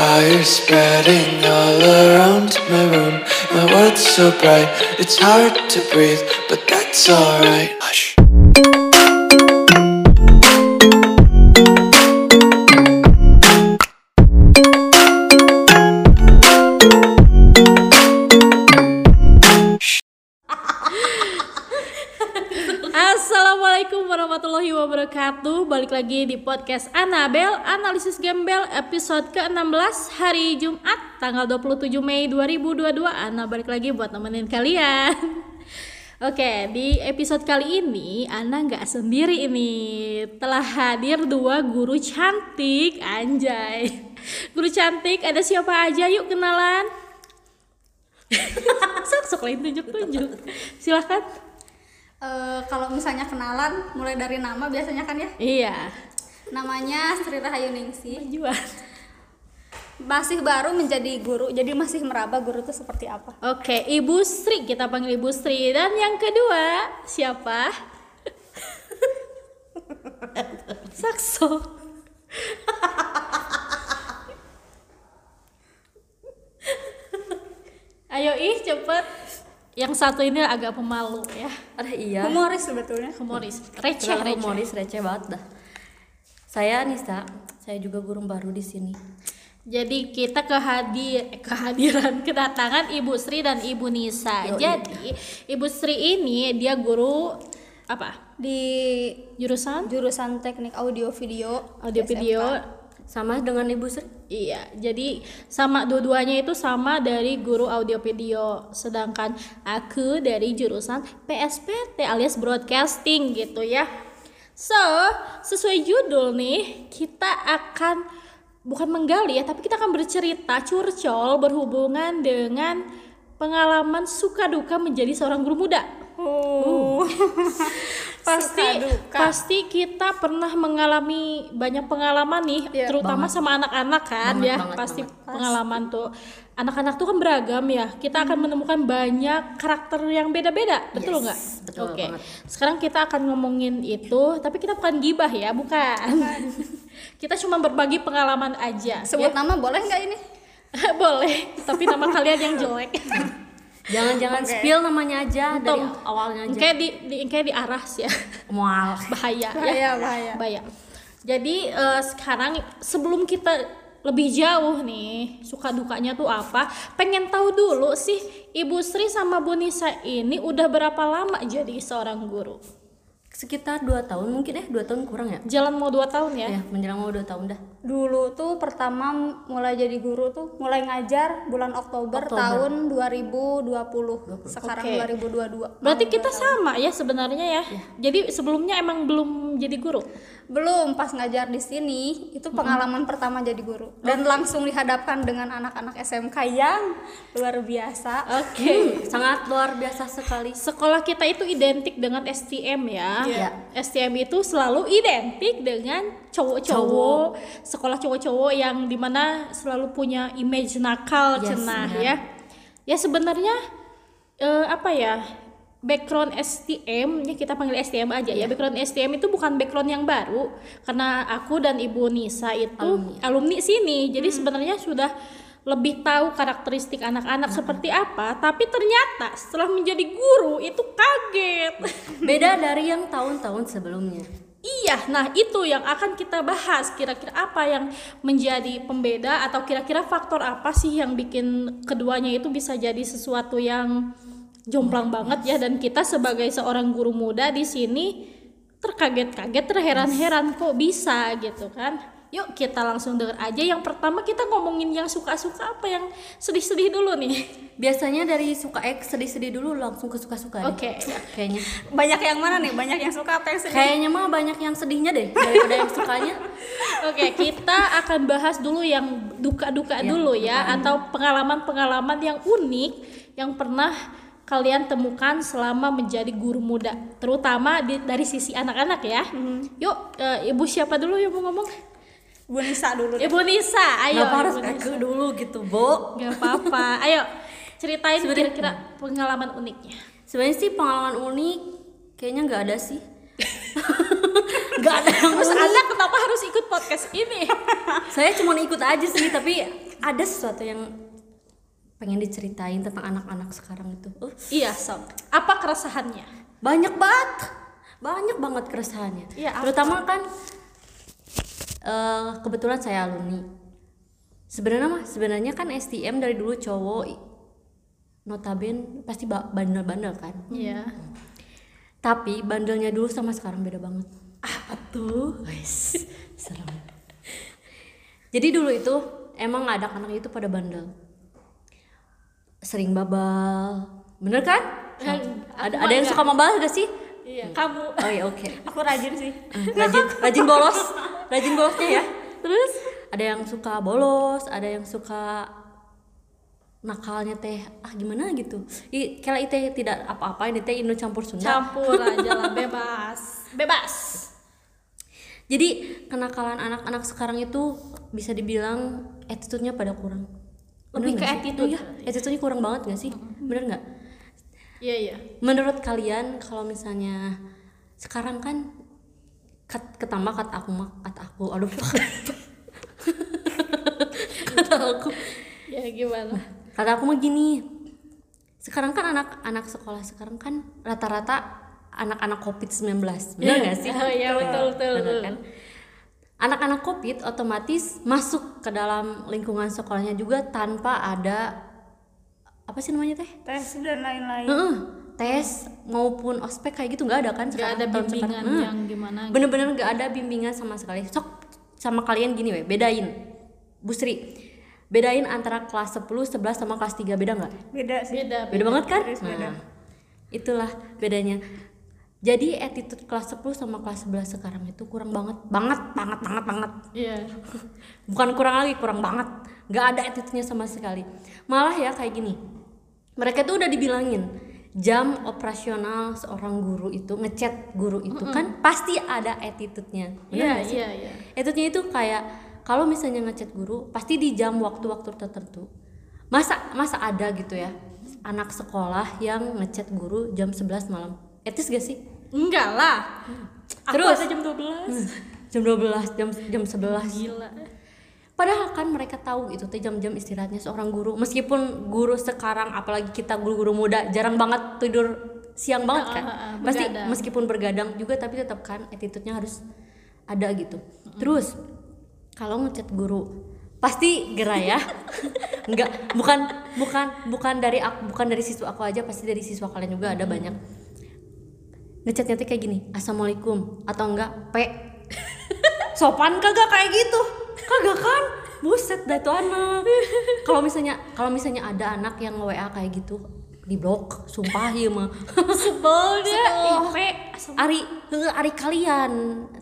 Fire spreading all around my room. My world's so bright, it's hard to breathe, but that's alright. Hush. Wabarakatuh. Balik lagi di podcast Anabel Analisis Gembel episode ke-16 hari Jumat Tanggal 27 Mei 2022 Ana balik lagi buat nemenin kalian. Oke di episode kali ini Ana nggak sendiri ini. Telah hadir dua guru cantik Anjay. Guru cantik ada siapa aja? Yuk kenalan. Sok sok lain tunjuk-tunjuk. Silahkan Eh, kalau misalnya kenalan mulai dari nama biasanya kan ya Iya namanya Sri Rahayu Jual masih baru menjadi guru jadi masih meraba guru itu seperti apa Oke, Ibu Sri kita panggil Ibu Sri dan yang kedua siapa? Sakso. Ayo ih cepet. Yang satu ini agak pemalu ya. Ada iya. humoris sebetulnya Humoris, receh, receh. humoris receh banget dah. Saya Nisa, saya juga guru baru di sini. Jadi kita kehadir kehadiran kedatangan Ibu Sri dan Ibu Nisa. Yoi. Jadi Ibu Sri ini dia guru apa? di Jurusan jurusan teknik audio video audio SMK. video Sama dengan Ibu Sri. Iya, jadi sama dua-duanya itu sama dari guru audio video. Sedangkan aku dari jurusan PSPT alias broadcasting gitu ya. So, sesuai judul nih, kita akan bukan menggali ya, tapi kita akan bercerita curcol berhubungan dengan pengalaman suka duka menjadi seorang guru muda. Oh. pasti pasti kita pernah mengalami banyak pengalaman nih Iya. terutama sama anak-anak kan Banget, ya banget, pasti banget. pengalaman tuh anak-anak tuh kan beragam ya kita akan menemukan banyak karakter yang beda-beda betul Yes, nggak betul oke banget. sekarang kita akan ngomongin itu tapi kita bukan gibah ya bukan kita cuma berbagi pengalaman aja sebut ya. nama boleh nggak ini boleh tapi nama kalian yang jelek Jangan-jangan Oke. spill namanya aja dari Untung. awalnya aja. kayak di, di kayak di aras ya Mual. bahaya bahaya ya bahaya bahaya. Jadi eh, sekarang sebelum kita lebih jauh nih suka dukanya tuh apa? Pengen tahu dulu sih Ibu Sri sama Bu Nisa ini udah berapa lama jadi seorang guru? Sekitar 2 tahun mungkin eh 2 tahun kurang ya. Jalan mau dua tahun ya? Ya, menjelang mau 2 tahun dah. Dulu tuh pertama mulai jadi guru tuh mulai ngajar bulan Oktober, Oktober. tahun 2020 sekarang Oke. 2022 Berarti kita tahun. sama ya sebenarnya ya. Jadi sebelumnya emang belum jadi guru. belum pas ngajar di sini itu pengalaman pertama jadi guru dan langsung dihadapkan dengan anak-anak SMK yang luar biasa Oke. Hmm, sangat luar biasa sekali. Sekolah kita itu identik dengan STM ya. Iya. STM itu selalu identik dengan cowok-cowok, sekolah cowok-cowok yang di mana selalu punya image nakal, Yes, cenah ya. Ya sebenarnya eh, apa ya? Background STM, ya kita panggil STM aja Iya. ya. Background STM itu bukan background yang baru karena aku dan Ibu Nisa itu Alumni. alumni, sini. Hmm. Jadi sebenarnya sudah lebih tahu karakteristik anak-anak seperti apa, tapi ternyata setelah menjadi guru itu kaget. Beda dari yang tahun-tahun sebelumnya. Iya, nah itu yang akan kita bahas. Kira-kira apa yang menjadi pembeda atau kira-kira faktor apa sih yang bikin keduanya itu bisa jadi sesuatu yang jomplang banget ya dan kita sebagai seorang guru muda di sini terkaget-kaget, terheran-heran kok bisa gitu kan. Yuk kita langsung denger aja yang pertama kita ngomongin yang suka-suka apa yang sedih-sedih dulu nih. Biasanya dari suka eh sedih-sedih dulu langsung ke suka-suka. Oke. Kayaknya. banyak yang mana nih banyak yang suka apa yang sedih Kayaknya mah banyak yang sedihnya deh daripada yang sukanya. Oke, kita akan bahas dulu yang duka-duka Ya, dulu ya atau pengalaman-pengalaman yang unik yang pernah kalian temukan selama menjadi guru muda, terutama di- dari sisi anak-anak ya. Yuk, eh, Ibu siapa dulu yang mau ngomong? Bu Nisa dulu deh. Ibu Nisa, ayo. Kenapa harus Ibu Nisa. aku dulu gitu, Bo? Gak apa-apa. Ayo, ceritain kira-kira pengalaman uniknya. Sebenarnya sih pengalaman unik kayaknya nggak ada sih. nggak ada yang Terus unik. Anda kenapa harus ikut podcast ini? Saya cuma ikut aja sih, tapi ada sesuatu yang pengen diceritain tentang anak-anak sekarang itu uh, Iya, Sob. Apa keresahannya? banyak banget banyak banget keresahannya Iya, terutama kan eh, kebetulan saya alumni sebenarnya mah sebenarnya kan STM dari dulu cowok notaben pasti ba- bandel-bandel kan Iya. tapi bandelnya dulu sama sekarang beda banget Apa tuh? Serem. Jadi dulu itu emang anak-anak itu pada bandel. Sering babal. Bener kan? Ya, ada ada yang suka membal gak sih? Iya, kamu. Oh iya oke. aku rajin sih Eh, Rajin rajin bolos. Rajin bolosnya ya. Terus ada yang suka bolos, ada yang suka nakalnya teh ah gimana gitu I, kalau itu tidak apa-apa ini teh Indo campur Sunda Campur aja lah, bebas. Bebas. Jadi kenakalan anak-anak sekarang itu bisa dibilang attitude-nya pada kurang. Lebih Bener ke nggak sih? attitude. Iya, attitude-nya kurang banget gak sih? Bener nggak? Iya, iya. Menurut kalian kalau misalnya sekarang kan kat, ketambah kata aku mah kata aku aduh kata aku Ya gimana? kata aku mah gini sekarang kan anak-anak sekolah sekarang kan rata-rata anak-anak covid 19 bener nggak sih Oh, iya, betul, betul, betul. kan? anak-anak covid otomatis masuk ke dalam lingkungan sekolahnya juga tanpa ada apa sih namanya teh tes dan lain-lain Heeh, tes maupun ospek kayak gitu nggak ada kan Gak sekarang ada tahun bimbingan sekarang. Hmm. yang gimana. bener-bener nggak ada bimbingan sama sekali sok sama kalian gini weh bedain Bu Sri bedain antara kelas 10, 11 sama kelas 3 beda nggak? beda sih Beda. beda banget kan beda. nah itulah bedanya jadi attitude kelas 10 sama kelas 11 sekarang itu kurang banget banget banget banget banget Iya. bukan kurang lagi kurang banget nggak ada attitude-nya sama sekali malah ya kayak gini mereka tuh udah dibilangin jam operasional seorang guru itu ngechat guru itu kan pasti ada attitude-nya Iya, iya, iya. attitude-nya itu kayak kalau misalnya ngechat guru pasti di jam waktu-waktu tertentu masa masa ada gitu ya anak sekolah yang ngechat guru jam 11 malam etis gak sih Enggak lah. Aku Terus? ada jam 12. jam 12 jam jam 11 Gila. Padahal kan mereka tahu itu teh jam-jam istirahatnya seorang guru. Meskipun guru sekarang apalagi kita guru-guru muda jarang banget tidur siang banget kan. Ah, ah, ah, Pasti begadang. meskipun bergadang juga tapi tetap kan attitude-nya harus ada gitu. Terus kalau ngechat guru pasti gerai ya. Enggak, bukan bukan bukan dari aku, bukan dari siswa aku aja, pasti dari siswa kalian juga ada banyak. Ngechatnya teh kayak gini, "Assalamualaikum" atau enggak, "P" sopan kagak kayak gitu kagak kan? Buset dah itu anak. Kalau misalnya kalau misalnya ada anak yang nge WA kayak gitu di blok sumpah ya mah. Sebel dia. IP. Ari Ari kalian.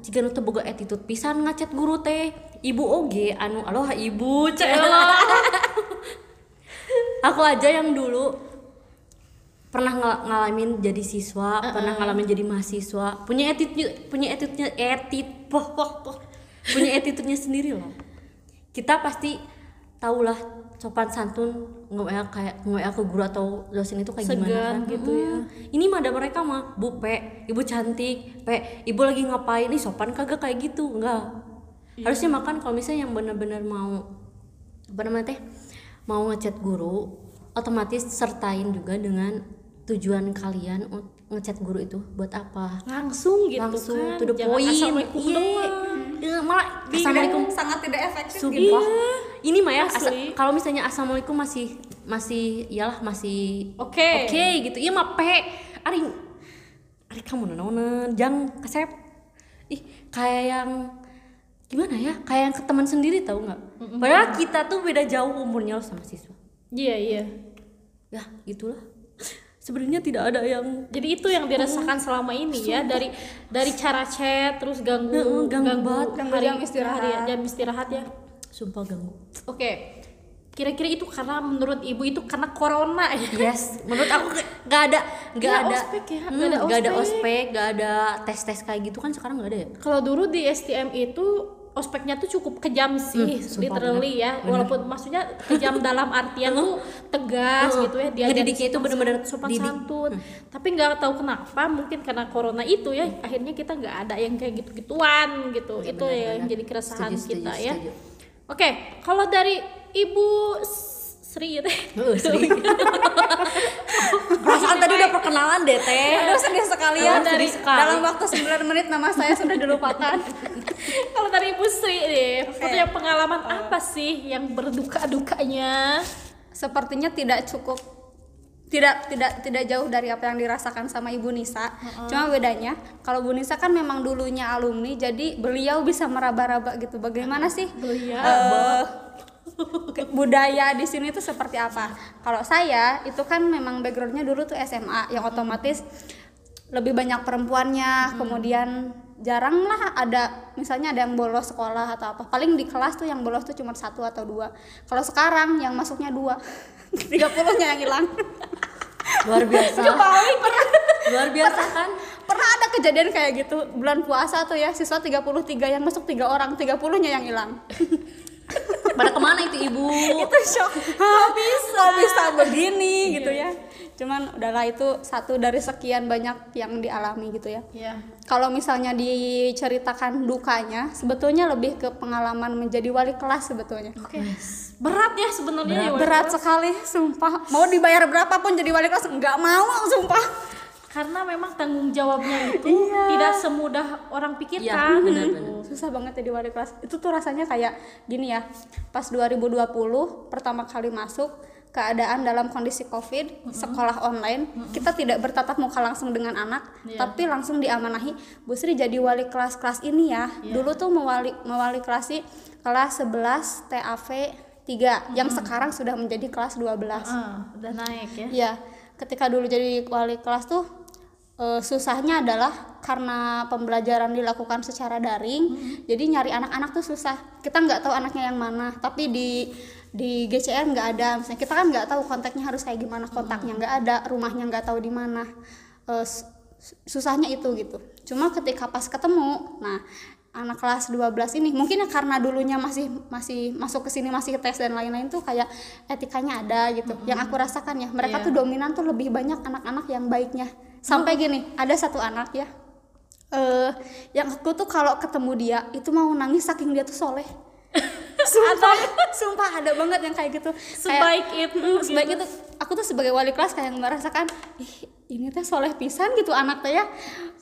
Jika nu boga attitude pisan ngacet guru teh. Ibu oge anu aloha ibu cela. Aku aja yang dulu pernah ngal- ngalamin jadi siswa pernah ngalamin jadi mahasiswa. Punya attitude punya attitude-nya attitude poh poh poh punya attitude-nya sendiri loh kita pasti tahulah sopan santun nge kayak nge ke guru atau dosen itu kayak gimana Segan kan gitu ya. ini mah ada mereka mah bu pe ibu cantik pe ibu lagi ngapain nih sopan kagak kayak gitu enggak harusnya makan kalau misalnya yang benar-benar mau apa namanya teh mau ngechat guru otomatis sertain juga dengan tujuan kalian ngechat guru itu buat apa Langsung gitu langsung kan. to the point Iya. doang. Iya, malah assalamualaikum sangat tidak efektif Sumpah. gitu Ini mah ya kalau misalnya assalamualaikum masih masih iyalah masih Oke. oke gitu. Iya mah pe ari ari kamu nanaonan jang kasep. Ih kayak yang gimana ya? Kayak yang ke teman sendiri tahu nggak? Padahal kita tuh beda jauh umurnya loh sama siswa. Iya, iya. Ya gitulah. Sebenarnya tidak ada yang Jadi itu yang dirasakan selama ini ya dari dari cara chat terus ganggu Heeh, ganggu banget. Ganggu hari- jam istirahat. hari- jam istirahat ya. sumpah ganggu. Oke. Kira-kira itu karena menurut ibu itu karena corona ya. Yes, menurut aku nggak ada nggak Nggak ada ospek ya, Hmm, nggak ada nggak ada ospek. ospek, nggak ada tes tes kayak gitu kan sekarang nggak ada ya. Kalau dulu di STM itu ospeknya tuh cukup kejam sih, Hmm, literally ya. Walaupun maksudnya kejam dalam artian tuh tegas Heeh. gitu ya. Dia Ngedidiknya itu bener-bener sopan didik. santun. Tapi nggak tahu kenapa, mungkin karena corona itu ya, akhirnya kita nggak ada yang kayak gitu-gituan gitu. itu benar, ya yang benar. jadi keresahan Setuju, setuju, kita ya. setuju. Oke, kalau dari Ibu Sri ya teh. Sri. Perasaan tadi udah perkenalan deh teh. Aduh sedih sekali ya dari sekali. dalam waktu 9 menit nama saya sudah dilupakan. Kalau dari Ibu Sri deh, punya pengalaman apa sih yang berduka-dukanya? Sepertinya tidak cukup tidak tidak tidak jauh dari apa yang dirasakan sama Ibu Nisa. Cuma bedanya kalau Bu Nisa kan memang dulunya alumni jadi beliau bisa meraba-raba gitu. Bagaimana sih Beliau. ke- budaya di sini tuh seperti apa? Kalau saya itu kan memang backgroundnya dulu tuh SMA yang otomatis lebih banyak perempuannya, kemudian jarang lah ada misalnya ada yang bolos sekolah atau apa. Paling di kelas tuh yang bolos tuh cuma satu atau dua. Kalau sekarang yang masuknya dua, 30-nya yang hilang. Luar biasa. Luar biasa kan? Pernah ada kejadian kayak gitu bulan puasa tuh ya siswa 33 yang masuk tiga orang, 30-nya yang hilang. Pada ke mana itu ibu? itu shock kok bisa kok bisa begini gitu ya cuman udahlah itu satu dari sekian banyak yang dialami gitu ya Ya. kalau misalnya diceritakan dukanya sebetulnya lebih ke pengalaman menjadi wali kelas sebetulnya Oke. Berat ya sebenarnya ya. Wak. berat sekali sumpah mau dibayar berapapun jadi wali kelas nggak mau sumpah Karena memang tanggung jawabnya itu tidak semudah orang pikirkan. Iya, benar-benar. susah banget jadi wali kelas. Itu tuh rasanya kayak gini ya. Pas 2020 pertama kali masuk keadaan dalam kondisi covid sekolah online kita tidak bertatap muka langsung dengan anak tapi langsung diamanahi Bu Sri jadi wali kelas kelas ini ya. Dulu tuh mewali mewali kelasi kelas 11 TAV 3 yang sekarang sudah menjadi kelas 12 Ah, udah naik ya. Ya, ketika dulu jadi wali kelas tuh eh, susahnya adalah karena pembelajaran dilakukan secara daring, jadi nyari anak-anak tuh susah. Kita nggak tahu anaknya yang mana, tapi di di GCR nggak ada. Misalnya kita kan nggak tahu kontaknya harus kayak gimana, kontaknya nggak ada, rumahnya nggak tahu di mana. S- susahnya itu gitu. Cuma ketika pas ketemu, nah anak kelas 12 ini mungkin ya karena dulunya masih masih masuk ke sini masih tes dan lain-lain tuh kayak etikanya ada gitu. Yang aku rasakan ya, mereka Iya. tuh dominan tuh lebih banyak anak-anak yang baiknya. Sampai gini, ada satu anak ya. eh yang aku tuh kalau ketemu dia itu mau nangis saking dia tuh soleh. Sumpah, sumpah ada banget yang kayak gitu. Kayak- Sebaik itu. Mm, sebaik itu aku tuh sebagai wali kelas kayak merasakan ih ini teh soleh pisan gitu anak teh ya.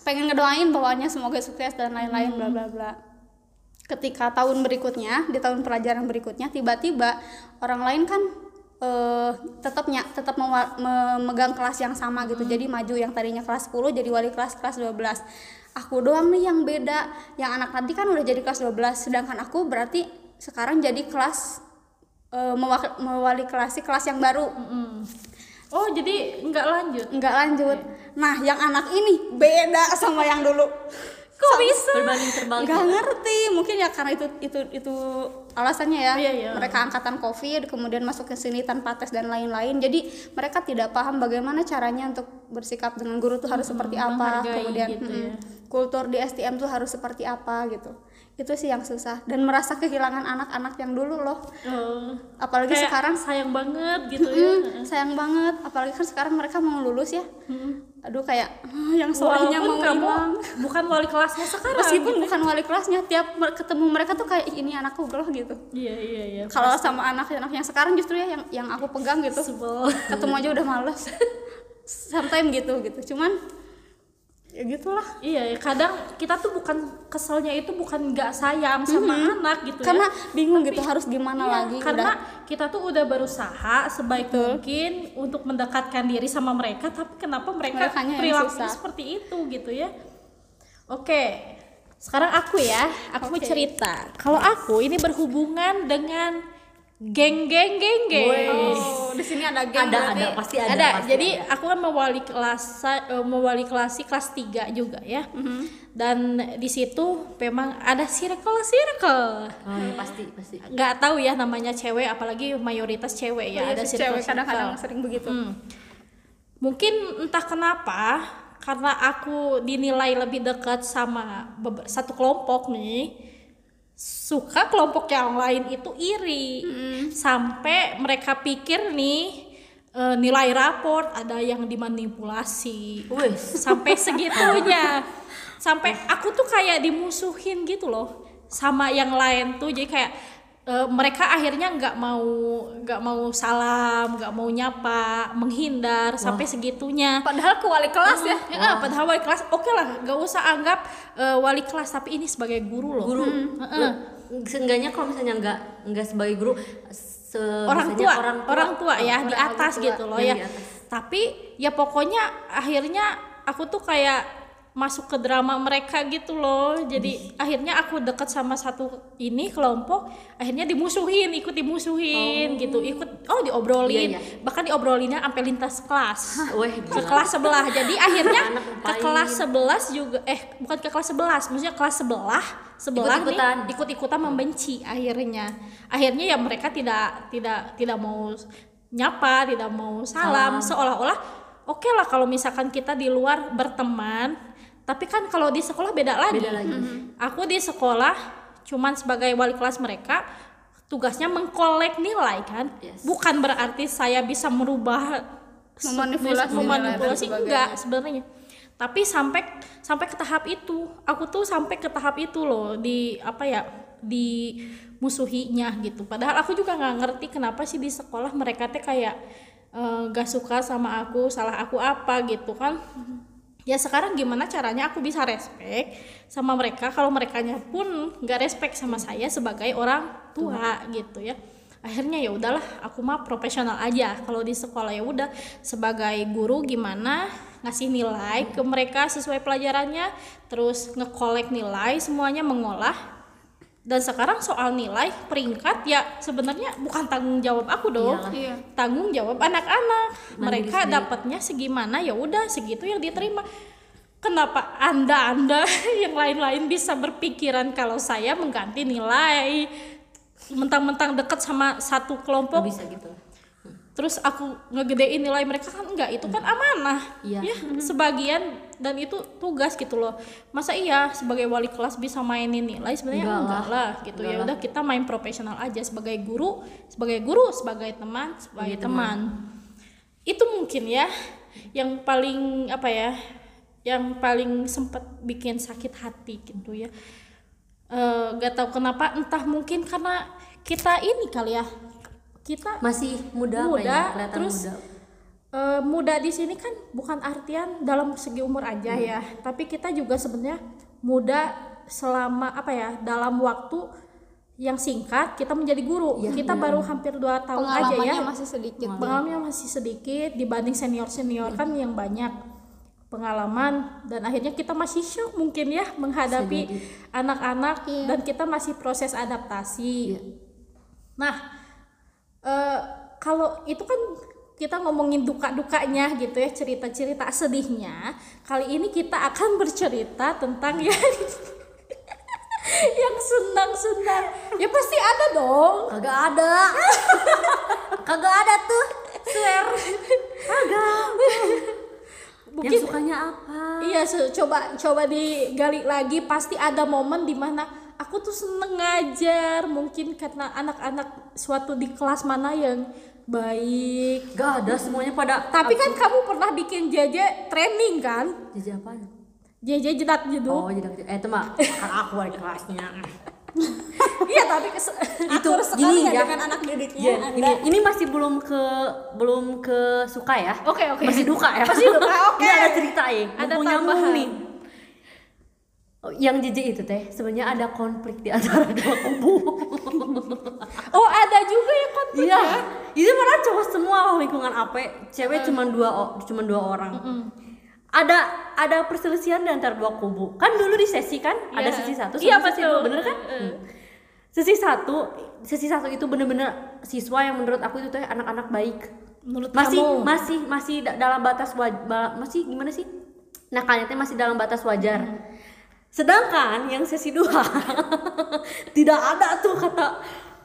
Pengen ngedoain bawahnya semoga sukses dan lain-lain bla bla bla. Ketika tahun berikutnya di tahun pelajaran berikutnya tiba-tiba orang lain kan eh tetapnya tetap memegang kelas yang sama gitu. Jadi maju yang tadinya kelas 10 jadi wali kelas kelas 12 aku doang nih yang beda. Yang anak tadi kan udah jadi kelas 12 sedangkan aku berarti sekarang jadi kelas eh, mewak- mewali kelasi kelas yang baru Oh, jadi nggak lanjut. nggak lanjut nah yang anak ini beda sama yang dulu Kok bisa? Berbanding terbalik. nggak ngerti mungkin ya karena itu itu itu alasannya ya Iya, iya. mereka angkatan covid kemudian masuk ke sini tanpa tes dan lain-lain jadi mereka tidak paham bagaimana caranya untuk bersikap dengan guru tuh harus seperti apa menghargai kemudian gitu mm, ya. Kultur di STM tuh harus seperti apa gitu. Itu sih yang susah. Dan merasa kehilangan anak-anak yang dulu loh. Oh, apalagi kayak sekarang sayang banget gitu ya. Sayang banget. Apalagi kan sekarang mereka mau lulus ya. Aduh kayak ah, yang solehnya Walaupun mau kamu hilang. bukan wali kelasnya sekarang. meskipun bukan wali kelasnya tiap ketemu mereka tuh kayak "Ih, ini anakku loh gitu. Iya iya iya. kalau sama anak-anak yang sekarang justru ya yang yang aku pegang gitu. Sebel. ketemu aja udah males. Sometimes gitu gitu. Cuman ya gitulah Iya, ya, kadang kita tuh bukan keselnya itu bukan nggak sayang sama anak gitu karena ya. bingung gitu harus gimana Iya, lagi karena udah kita tuh udah berusaha sebaik mungkin untuk mendekatkan diri sama mereka, tapi kenapa mereka Merekanya perilakunya seperti itu gitu ya? Oke, sekarang aku ya, aku mau Oke. cerita. Kalau aku ini berhubungan dengan geng geng geng geng. oh di sini ada geng Ada, berarti. ada, pasti ada. ada pasti jadi ada. aku kan mewali kelas eh, mewali kelasi kelas 3 juga ya dan di situ memang ada circle circle Oh, iya, pasti, pasti. nggak tahu ya namanya cewek apalagi mayoritas cewek Oh, ya iya ada circle cewek kadang-kadang sering begitu Hmm. mungkin entah kenapa karena aku dinilai lebih dekat sama satu kelompok nih suka kelompok yang lain itu iri. Sampai mereka pikir nih eh, nilai raport ada yang dimanipulasi. Wes. sampai segitunya. Sampai aku tuh kayak dimusuhin gitu loh sama yang lain tuh. Jadi kayak eh, mereka akhirnya nggak mau nggak mau salam nggak mau nyapa menghindar sampai segitunya padahal ke wali kelas ya Ya, ah, padahal wali kelas oke lah nggak usah anggap eh, wali kelas tapi ini sebagai guru loh guru Heeh. seenggaknya kalau misalnya nggak nggak sebagai guru se orang misalnya tua, orang tua, ya di orang atas tua gitu loh ya. di. Tapi ya pokoknya akhirnya aku tuh kayak masuk ke drama mereka gitu loh. Jadi akhirnya aku deket sama satu ini kelompok, akhirnya dimusuhin, ikut dimusuhin gitu, ikut oh diobrolin, Iya, bahkan diobrolinnya sampai lintas kelas. Weh, ke kelas sebelah. Jadi akhirnya ke kelas 11 juga eh bukan ke kelas 11, maksudnya kelas sebelah sebelah nih Ikut-ikutan. ikut-ikutan membenci akhirnya. Akhirnya ya mereka tidak tidak tidak mau nyapa, tidak mau salam, seolah-olah oke lah kalau misalkan kita di luar berteman, tapi kan kalau di sekolah beda lagi. Beda lagi. Aku di sekolah cuman sebagai wali kelas mereka tugasnya mengkolek nilai kan. Yes. Bukan berarti saya bisa merubah Memanipulasi memanipulasi enggak sebenarnya. Tapi sampai sampai ke tahap itu, aku tuh sampai ke tahap itu loh di apa ya di musuhinya gitu. Padahal aku juga nggak ngerti kenapa sih di sekolah mereka teh kayak eh, gak suka sama aku, salah aku apa gitu kan. Ya sekarang gimana caranya aku bisa respect sama mereka kalau mereka pun nggak respect sama saya sebagai orang tua gitu ya. Akhirnya ya udahlah, aku mah profesional aja. Kalau di sekolah ya udah sebagai guru gimana ngasih nilai ke mereka sesuai pelajarannya, terus ngekolek nilai semuanya mengolah dan sekarang soal nilai peringkat ya sebenarnya bukan tanggung jawab aku dong. Iyalah. Iya. tanggung jawab anak-anak. Mereka dapatnya segimana ya udah segitu yang diterima. Kenapa anda anda yang lain-lain bisa berpikiran kalau saya mengganti nilai mentang-mentang deket sama satu Nggak kelompok? Bisa gitu terus aku ngegedein nilai mereka kan enggak itu kan amanah. Iya. ya sebagian dan itu tugas gitu loh. Masa iya sebagai wali kelas bisa mainin nilai? Sebenarnya Enggak enggak, lah. lah gitu. Enggak ya udah kita main profesional aja sebagai guru sebagai guru sebagai teman sebagai Sebagai teman. itu mungkin ya yang paling apa ya yang paling sempat bikin sakit hati gitu ya. Eh, gak tahu kenapa entah mungkin karena kita ini kali ya kita masih muda, Muda, kelihatan terus muda? Eh, muda di sini kan bukan artian dalam segi umur aja ya, tapi kita juga sebenarnya muda selama apa ya dalam waktu yang singkat kita menjadi guru. kita baru hampir dua tahun aja ya. pengalamannya masih sedikit Pengalamannya masih sedikit dibanding senior senior kan yang banyak pengalaman. Dan akhirnya kita masih shock mungkin ya menghadapi anak-anak dan kita masih proses adaptasi. Nah, eh, kalau itu kan kita ngomongin duka-dukanya gitu ya, cerita-cerita sedihnya. Kali ini kita akan bercerita tentang yang yang senang-senang. Ya pasti ada dong. kagak ada. Kagak ada tuh. Swear. Kagak. Yang Mungkin sukanya apa? Iya coba coba digali lagi. Pasti ada momen di mana aku tuh seneng ngajar mungkin karena anak-anak suatu di kelas mana yang baik. Gak ada semuanya pada tapi kan kamu pernah bikin JJ training kan? Jadi apa JJ jedak jeduk oh jadi eh itu mah kan aku wali kelasnya. Iya tapi kes- itu sekali gini ya ya. dengan anak didiknya. Anda. ini ini masih belum ke belum ke suka ya. Oke, oke. masih duka ya. Masih duka, oke. ini ada cerita ya. Ada tambahan. nih yang JJ itu teh sebenarnya ada konflik di antara dua kubu. Oh ada juga ya konflik iya. itu malah cowok semua loh lingkungan AP cewek cuma dua cuma dua orang. Ada ada perselisihan di antara dua kubu. Kan dulu di sesi kan ada Iya. sesi satu Iya, sesi betul. dua bener kan? Hmm. sesi satu sesi satu itu bener-bener siswa yang menurut aku itu teh anak-anak baik. Menurut masih kamu? masih masih da- dalam batas waj- masih gimana sih? Nakalnya teh masih dalam batas wajar. Hmm. Sedangkan yang sesi dua tidak ada tuh kata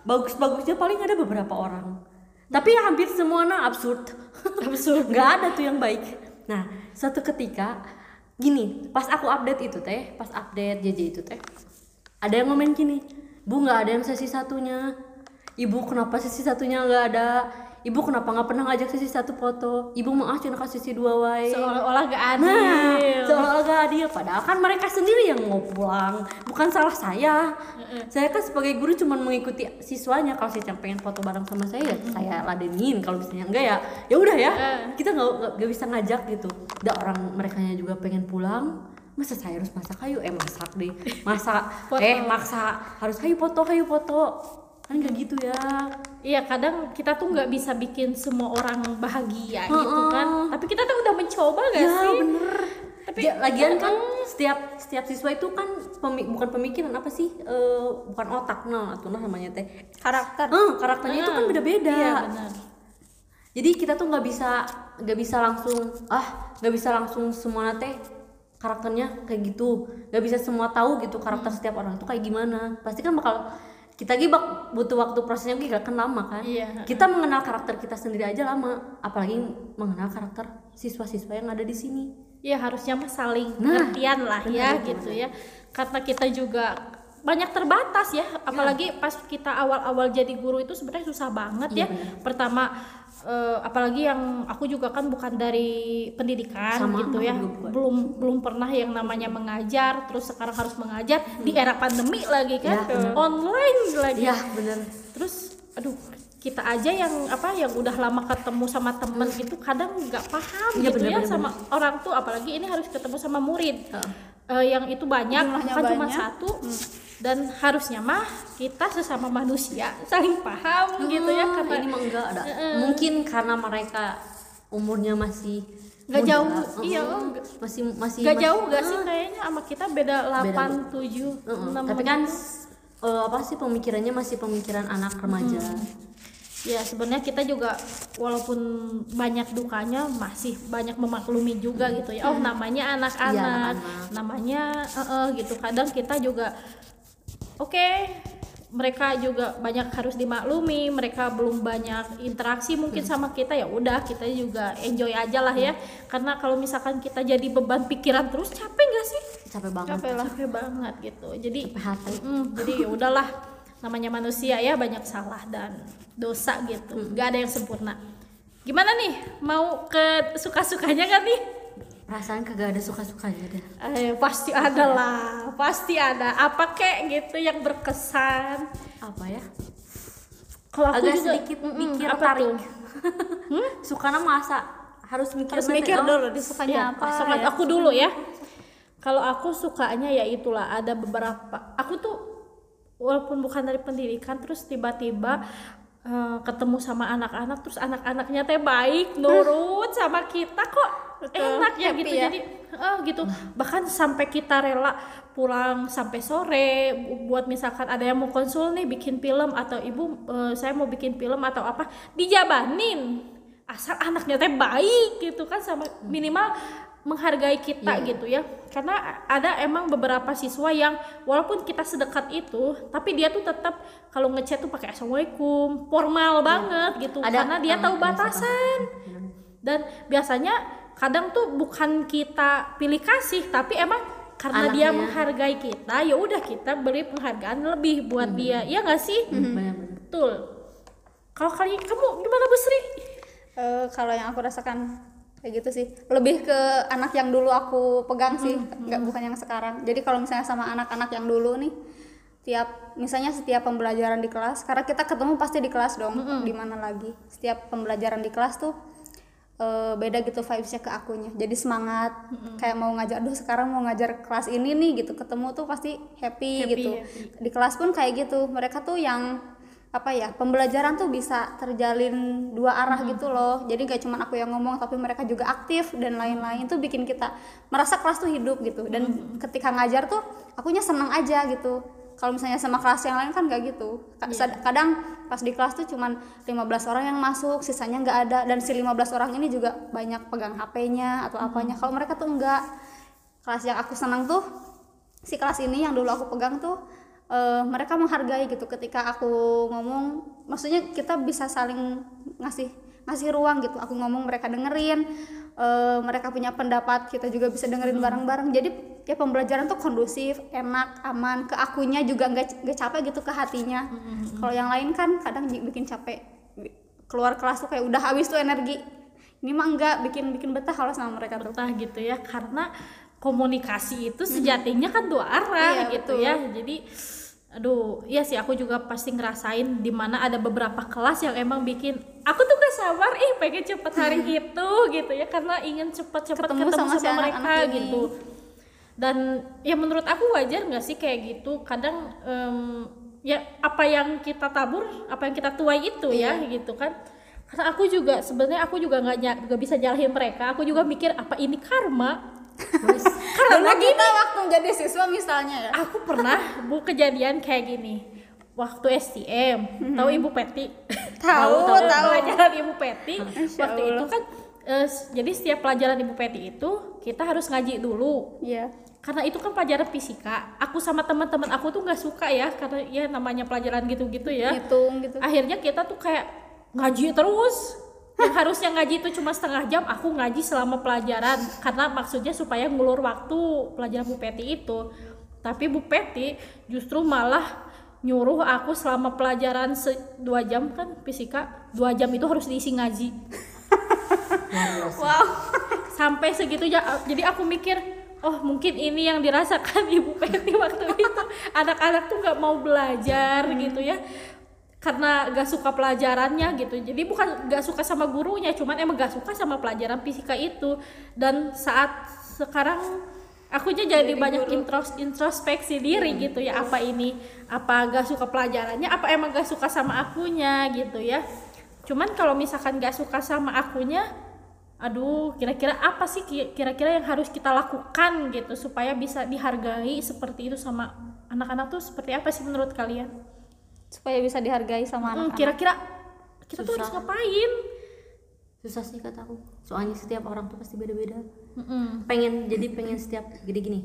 bagus-bagusnya paling ada beberapa orang. Tapi hampir semua nah absurd. Absurd. Nggak ada tuh yang baik. Nah suatu ketika gini pas aku update itu teh pas update JJ itu teh ada yang ngomen gini bu nggak ada yang sesi satunya. Ibu kenapa sesi satunya nggak ada ibu kenapa nggak pernah ngajak sisi satu foto ibu mau cina kasih sisi dua wae seolah-olah gak adil Nah, seolah-olah gak adil. Padahal kan mereka sendiri yang mau pulang, bukan salah saya. Saya kan sebagai guru cuma mengikuti siswanya. Kalau saya pengen foto bareng sama saya, ya saya ladenin. Kalau misalnya enggak ya, ya udah ya. Kita nggak nggak- bisa ngajak gitu. Udah orang mereka juga pengen pulang. Masa saya harus masak kayu? Eh masak deh. Masak. eh maksa harus kayu foto, kayu foto. Kan nggak gitu ya. Iya kadang kita tuh nggak bisa bikin semua orang bahagia gitu kan. Tapi kita tuh udah mencoba gak ya sih? bener. Tapi lagian kan setiap setiap siswa itu kan pemi- bukan pemikiran apa sih Eh, bukan otak. Nah atau nah namanya teh. Karakter. Eh, karakternya itu kan beda-beda. Iya benar. Jadi kita tuh nggak bisa nggak bisa langsung ah nggak bisa langsung semua teh karakternya kayak gitu. Nggak bisa semua tahu gitu karakter setiap orang itu kayak gimana. Pasti kan bakal kita lagi bak- butuh waktu prosesnya juga kan lama kan? Iya. kita mengenal karakter kita sendiri aja lama apalagi mengenal karakter siswa-siswa yang ada di sini. Ya harusnya mah saling Nah, pengertian lah ya gitu ya. karena kita juga banyak terbatas ya apalagi pas kita awal-awal jadi guru itu sebenarnya susah banget ya. pertama eh, apalagi yang aku juga kan bukan dari pendidikan Sama, gitu ya. belum belum pernah yang namanya mengajar terus sekarang harus mengajar di era pandemi lagi kan. Ya, bener. online lagi. Ya bener terus aduh kita aja yang apa yang udah lama ketemu sama temen itu kadang nggak paham Iya, gitu ya bener-bener. sama orang tuh. Apalagi ini harus ketemu sama murid. Heeh. Eh, yang itu banyak Jumlahnya kan cuma banyak. satu. Dan harusnya mah kita sesama manusia saling paham gitu ya Ah, karena ini mah enggak ada. Mungkin karena mereka umurnya masih Nggak jauh, Heeh. iya. masih masih nggak jauh gak sih kayaknya? Sama kita beda 8, 7, Heeh. 6 tapi kan eh, apa sih pemikirannya masih pemikiran anak remaja ya sebenarnya kita juga walaupun banyak dukanya masih banyak memaklumi juga gitu ya. Oh namanya anak-anak Iya, anak-anak. namanya eh, eh, gitu. Kadang kita juga oke mereka juga banyak harus dimaklumi mereka belum banyak interaksi mungkin sama kita ya udah kita juga enjoy aja lah ya. Karena kalau misalkan kita jadi beban pikiran terus capek gak sih? Capek banget. Capek lah. Capek banget gitu. Jadi Capek hati. Mm, jadi ya udahlah namanya manusia ya banyak salah dan dosa gitu. Nggak ada yang sempurna. Gimana nih? Mau ke suka sukanya kan nih? Perasaan kagak ada suka sukanya deh. Eh, pasti ada lah. Pasti ada. Apa kek gitu yang berkesan? Apa ya? Kalau aku agak juga sedikit mikir apa tarik. tuh? suka masa harus mikir harus nanti, mikir oh, dulu disukanya Ya, apa. ya. aku dulu ya. Kalau aku sukanya ya itulah ada beberapa. Aku tuh walaupun bukan dari pendidikan terus tiba-tiba eh, ketemu sama anak-anak terus anak-anaknya teh baik nurut sama kita kok Betul, enak ya happy gitu. ya. jadi eh, gitu. Bahkan sampai kita rela pulang sampai sore bu- buat misalkan ada yang mau konsul nih bikin film atau ibu eh, saya mau bikin film atau apa dijabanin. Asal anaknya teh baik gitu kan sama minimal menghargai kita gitu ya. Karena ada emang beberapa siswa yang walaupun kita sedekat itu tapi dia tuh tetap kalau ngechat tuh pakai assalamualaikum formal banget gitu. Ada, karena dia um, tahu batasan. Dan biasanya kadang tuh bukan kita pilih kasih tapi emang karena dia Anaknya. menghargai kita ya udah kita beri penghargaan lebih buat dia. Ya nggak sih? Bener-bener. betul. Kalau kali kamu gimana Bu Sri? Eh, kalau yang aku rasakan kayak gitu sih. Lebih ke anak yang dulu aku pegang sih nggak bukan yang sekarang. Jadi kalau misalnya sama anak-anak yang dulu nih tiap misalnya setiap pembelajaran di kelas karena kita ketemu pasti di kelas dong di mana lagi. Setiap pembelajaran di kelas tuh eh, beda gitu vibesnya ke akunya. Jadi semangat kayak mau ngajar aduh sekarang mau ngajar kelas ini nih gitu. Ketemu tuh pasti happy, Happy, gitu. happy. di kelas pun kayak gitu. Mereka tuh yang apa ya pembelajaran tuh bisa terjalin dua arah gitu loh. Jadi gak cuma aku yang ngomong tapi mereka juga aktif dan lain-lain. Tuh bikin kita merasa kelas tuh hidup gitu. Dan ketika ngajar tuh akunya seneng aja gitu. Kalau misalnya sama kelas yang lain kan gak gitu. Sad- kadang pas di kelas tuh cuman 15 orang yang masuk sisanya nggak ada. Dan si 15 orang ini juga banyak pegang HP-nya atau apanya. Kalau mereka tuh enggak kelas yang aku senang tuh si kelas ini yang dulu aku pegang tuh eh, mereka menghargai gitu ketika aku ngomong. Maksudnya kita bisa saling ngasih ngasih ruang gitu. Aku ngomong mereka dengerin. Eh, mereka punya pendapat kita juga bisa dengerin bareng-bareng. Jadi ya pembelajaran tuh kondusif enak aman. Ke akunya juga nggak nggak capek gitu ke hatinya. Kalau yang lain kan kadang bi- bikin capek. Keluar kelas tuh kayak udah habis tuh energi. Ini mah enggak bikin bikin betah kalau sama mereka tuh. Betah gitu ya karena komunikasi itu sejatinya kan dua arah Iya, gitu betul. ya. Jadi aduh iya sih aku juga pasti ngerasain di mana ada beberapa kelas yang emang bikin aku tuh gak sabar ih pengen cepet hari itu gitu ya karena ingin cepet-cepet Ketemu ketemu, sama sama, si mereka anak-anak ini. gitu. Dan ya menurut aku wajar nggak sih kayak gitu? Kadang em, ya apa yang kita tabur apa yang kita tuai itu ya gitu kan. Karena aku juga sebenarnya aku juga nggak bisa nyalahin mereka. Aku juga mikir apa ini karma karena kita waktu jadi siswa misalnya ya. Aku pernah bu kejadian kayak gini. Waktu STM tahu ibu Peti? Tahu, tahu. pelajaran ibu Peti. Masya waktu itu kan s- jadi setiap pelajaran ibu Peti itu kita harus ngaji dulu. Iya. Karena itu kan pelajaran fisika. Aku sama teman-teman aku tuh nggak suka ya karena ya namanya pelajaran gitu-gitu ya. Hitung gitu. Akhirnya kita tuh kayak ngaji terus yang harusnya ngaji itu cuma setengah jam aku ngaji selama pelajaran. Karena maksudnya supaya ngulur waktu pelajaran Bu Peti itu. Tapi Bu Peti justru malah nyuruh aku selama pelajaran se dua jam kan fisika? Dua jam itu harus diisi ngaji. Wow. Sampai segitunya jadi aku mikir oh mungkin ini yang dirasakan ibu Peti waktu itu. Anak-anak tuh nggak mau belajar gitu ya karena gak suka pelajarannya gitu. Jadi bukan gak suka sama gurunya cuman emang gak suka sama pelajaran fisika itu. Dan saat sekarang akunya jadi, banyak intros introspeksi diri gitu ya apa ini apa gak suka pelajarannya apa emang gak suka sama akunya gitu ya. Cuman kalau misalkan gak suka sama akunya aduh kira-kira apa sih ki- kira-kira yang harus kita lakukan gitu supaya bisa dihargai seperti itu sama anak-anak tuh seperti apa sih menurut kalian supaya bisa dihargai sama Hmm, anak-anak. kira-kira kita tuh harus Susah. ngapain? Susah sih kataku soalnya setiap orang tuh pasti beda-beda. Mm-mm. pengen jadi pengen setiap gini gini.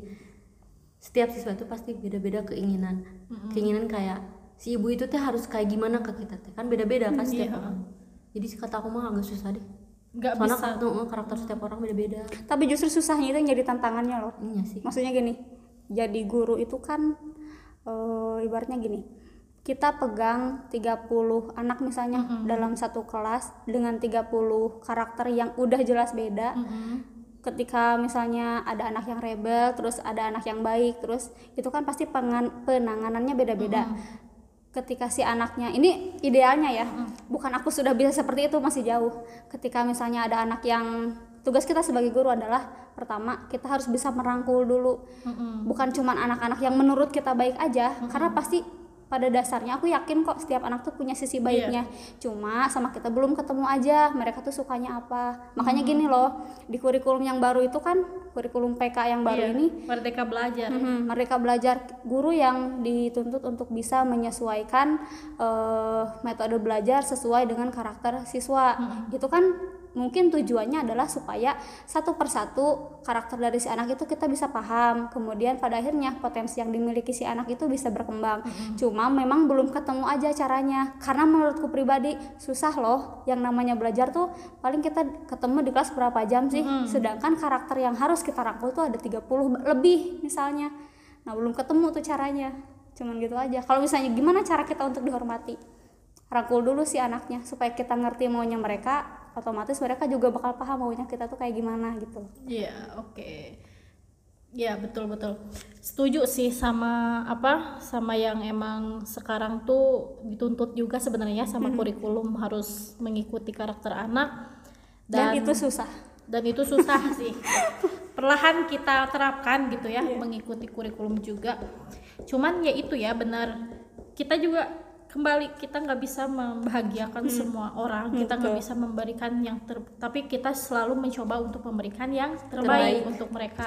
Setiap siswa itu pasti beda-beda keinginan. Keinginan kayak si ibu itu teh harus kayak gimana ke kita teh? Kan beda-beda kan setiap Iya. orang. Jadi kata aku mah agak susah deh. Nggak soalnya bisa. karakter, karakter setiap orang beda-beda. Tapi justru susahnya itu yang jadi tantangannya loh. Iya sih. Maksudnya gini jadi guru itu kan eh, ibaratnya gini kita pegang 30 anak misalnya dalam satu kelas dengan 30 karakter yang udah jelas beda. Ketika misalnya ada anak yang rebel terus ada anak yang baik terus itu kan pasti penanganannya beda-beda. Ketika si anaknya ini idealnya ya bukan aku sudah bisa seperti itu masih jauh. Ketika misalnya ada anak yang tugas kita sebagai guru adalah pertama kita harus bisa merangkul dulu. Bukan cuman anak-anak yang menurut kita baik aja karena pasti pada dasarnya aku yakin kok setiap anak tuh punya sisi baiknya. Cuma sama kita belum ketemu aja mereka tuh sukanya apa. Makanya gini loh di kurikulum yang baru itu kan kurikulum PK yang baru Iya, ini merdeka belajar. Mhm, mereka belajar guru yang dituntut untuk bisa menyesuaikan eh, metode belajar sesuai dengan karakter siswa. Itu kan mungkin tujuannya adalah supaya satu persatu karakter dari si anak itu kita bisa paham. Kemudian pada akhirnya potensi yang dimiliki si anak itu bisa berkembang. Cuma memang belum ketemu aja caranya. Karena menurutku pribadi susah loh yang namanya belajar tuh paling kita ketemu di kelas berapa jam sih. Sedangkan karakter yang harus kita rangkul tuh ada 30 lebih misalnya. Nah, belum ketemu tuh caranya. Cuman gitu aja. Kalau misalnya gimana cara kita untuk dihormati? Rangkul dulu si anaknya supaya kita ngerti maunya mereka, otomatis mereka juga bakal paham maunya kita tuh kayak gimana gitu. Iya, oke. Ya, betul betul. Setuju sih sama apa? Sama yang emang sekarang tuh dituntut juga sebenarnya sama kurikulum harus mengikuti karakter anak Dan, itu susah. dan itu susah sih perlahan kita terapkan gitu ya mengikuti kurikulum juga cuman ya itu ya benar kita juga kembali kita nggak bisa membahagiakan semua orang kita nggak bisa memberikan yang ter tapi kita selalu mencoba untuk memberikan yang terbaik, Terbaik. untuk mereka.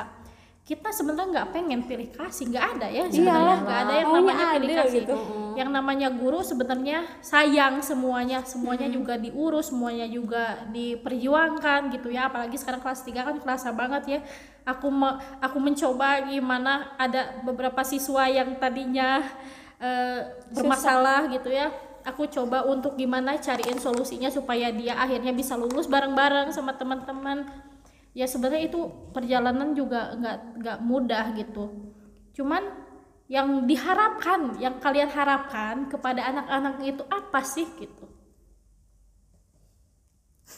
Kita sebenarnya nggak pengen pilih kasih nggak ada ya Iyalah, sebenarnya nggak ada yang namanya pilih kasih. gitu. yang namanya guru sebenarnya sayang semuanya semuanya juga diurus semuanya juga diperjuangkan gitu ya. Apalagi sekarang kelas 3 kan kerasa banget ya. Aku me- aku mencoba gimana ada beberapa siswa yang tadinya eh, bermasalah gitu ya. Aku coba untuk gimana cariin solusinya supaya dia akhirnya bisa lulus bareng-bareng sama teman-teman. Ya sebenarnya itu perjalanan juga nggak nggak mudah gitu. Cuman yang diharapkan yang kalian harapkan kepada anak-anak itu apa sih gitu?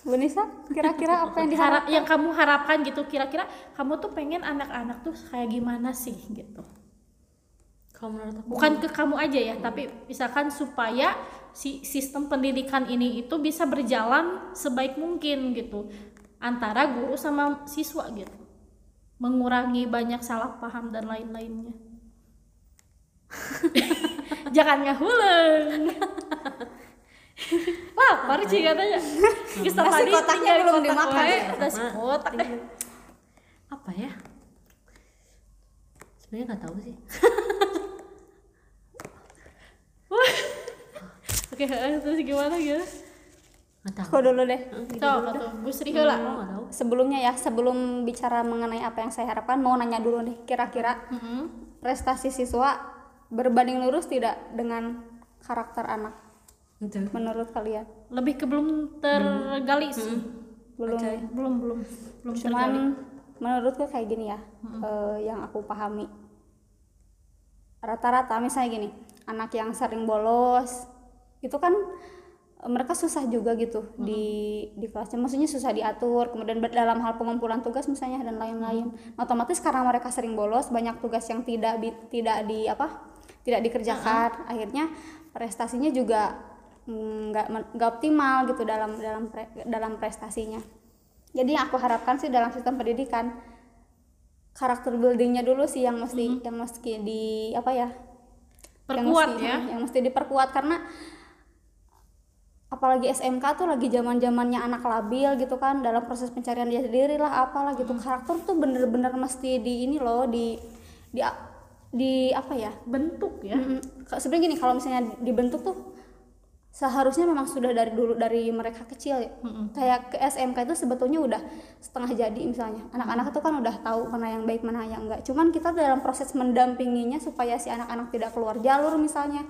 Bu Nisa kira-kira apa yang Harap, diharap yang kamu harapkan gitu kira-kira kamu tuh pengen anak-anak tuh kayak gimana sih gitu kalau menurut aku. Bukan ke kamu aja ya tapi misalkan supaya si sistem pendidikan ini itu bisa berjalan sebaik mungkin gitu. Antara guru sama siswa gitu. Mengurangi banyak salah paham dan lain-lainnya. Jangan ngahuleng lapar sih katanya. Kisah Nasi tadi kotaknya belum kotak dimakan. wae, nasi kotak deh. Apa ya? Sebenarnya nggak tahu sih oke terus gimana gitu nggak tahu. Aku dulu deh. Coba tuh Gus Riho lah. Tahu sebelumnya ya sebelum bicara mengenai apa yang saya harapkan mau nanya dulu nih kira-kira prestasi siswa berbanding lurus tidak dengan karakter anak? Itu menurut kalian? Lebih ke belum tergali sih. Belum. Belum belum. Belum cuman tergali. menurutku kayak gini ya eh, yang aku pahami. Rata-rata misalnya gini anak yang sering bolos. Itu kan eh, mereka susah juga gitu di di kelasnya. Maksudnya susah diatur kemudian dalam hal pengumpulan tugas misalnya dan lain-lain. Otomatis karena mereka sering bolos banyak tugas yang tidak tidak di apa tidak dikerjakan akhirnya prestasinya juga mm, nggak men- nggak optimal gitu dalam dalam pre- dalam prestasinya. Jadi yang aku harapkan sih dalam sistem pendidikan karakter buildingnya dulu sih yang mesti yang mesti di apa ya yang perkuat mesti, ya. yang mesti diperkuat. Karena apalagi SMK tuh lagi zaman zamannya anak labil gitu kan dalam proses pencarian dia sendiri lah apalah gitu. Karakter tuh bener-bener mesti di ini loh di di di apa ya? Bentuk ya. Mm, ka- sebenarnya gini kalau misalnya dibentuk tuh seharusnya memang sudah dari dulu dari mereka kecil ya. Kayak ke SMK itu sebetulnya udah setengah jadi misalnya. Anak-anak itu kan udah tahu mana yang baik mana yang enggak. Cuman kita dalam proses mendampinginya supaya si anak-anak tidak keluar jalur misalnya.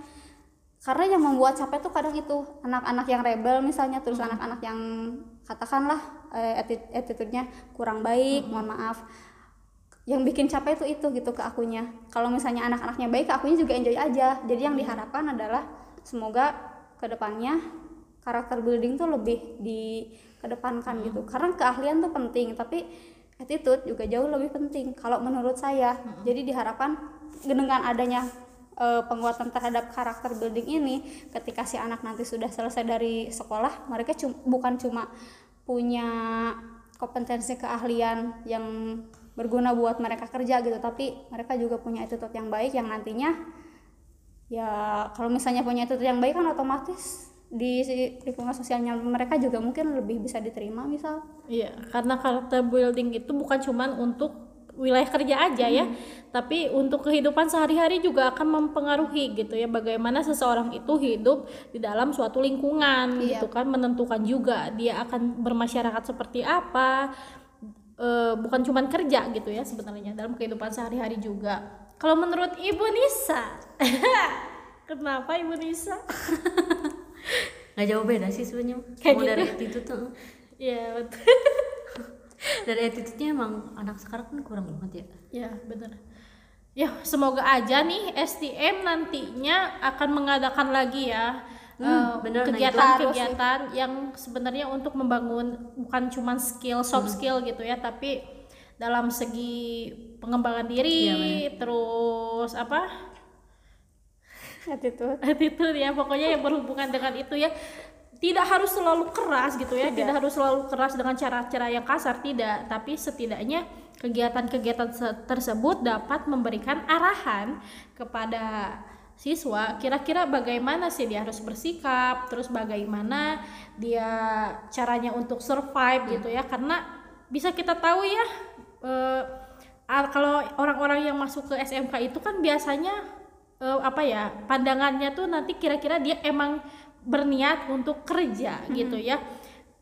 Karena yang membuat capek tuh kadang itu anak-anak yang rebel misalnya terus anak-anak yang katakanlah eh, atti- attitude-nya kurang baik mohon maaf. Yang bikin capek itu itu gitu ke akunya. Kalau misalnya anak-anaknya baik ke akunya juga enjoy aja. Jadi yang diharapkan adalah semoga ke depannya karakter building tuh lebih dikedepankan gitu. Karena keahlian tuh penting tapi attitude juga jauh lebih penting kalau menurut saya. Jadi diharapkan dengan adanya eh, penguatan terhadap karakter building ini ketika si anak nanti sudah selesai dari sekolah mereka cum- bukan cuma punya kompetensi keahlian yang berguna buat mereka kerja gitu tapi mereka juga punya attitude yang baik yang nantinya ya kalau misalnya punya attitude yang baik kan otomatis di lingkungan sosialnya mereka juga mungkin lebih bisa diterima misal. Iya karena karakter building itu bukan cuman untuk wilayah kerja aja ya tapi untuk kehidupan sehari-hari juga akan mempengaruhi gitu ya bagaimana seseorang itu hidup di dalam suatu lingkungan Iya. gitu kan menentukan juga dia akan bermasyarakat seperti apa Eh, bukan cuman kerja gitu ya sebenarnya dalam kehidupan sehari-hari juga kalau menurut Ibu Nisa kenapa Ibu Nisa nggak jauh beda sih sebenarnya Kayak gitu. dari attitude tuh Iya betul dari attitude-nya emang anak sekarang kan kurang banget ya Ya benar. Ya semoga aja nih STM nantinya akan mengadakan lagi ya Hmm, eh, nah itu kegiatan-kegiatan yang sebenarnya untuk membangun bukan cuman skill soft Hmm. skill gitu ya tapi dalam segi pengembangan diri Iya, terus apa? Attitude. Attitude ya pokoknya yang berhubungan dengan itu ya. Tidak harus selalu keras gitu ya tidak harus selalu keras dengan cara-cara yang kasar tidak. Tapi setidaknya kegiatan-kegiatan se- tersebut dapat memberikan arahan kepada siswa kira-kira bagaimana sih dia harus bersikap terus bagaimana dia caranya untuk survive gitu ya. Karena bisa kita tahu ya ah, kalau orang-orang yang masuk ke SMK itu kan biasanya eh, apa ya pandangannya tuh nanti kira-kira dia emang berniat untuk kerja gitu ya.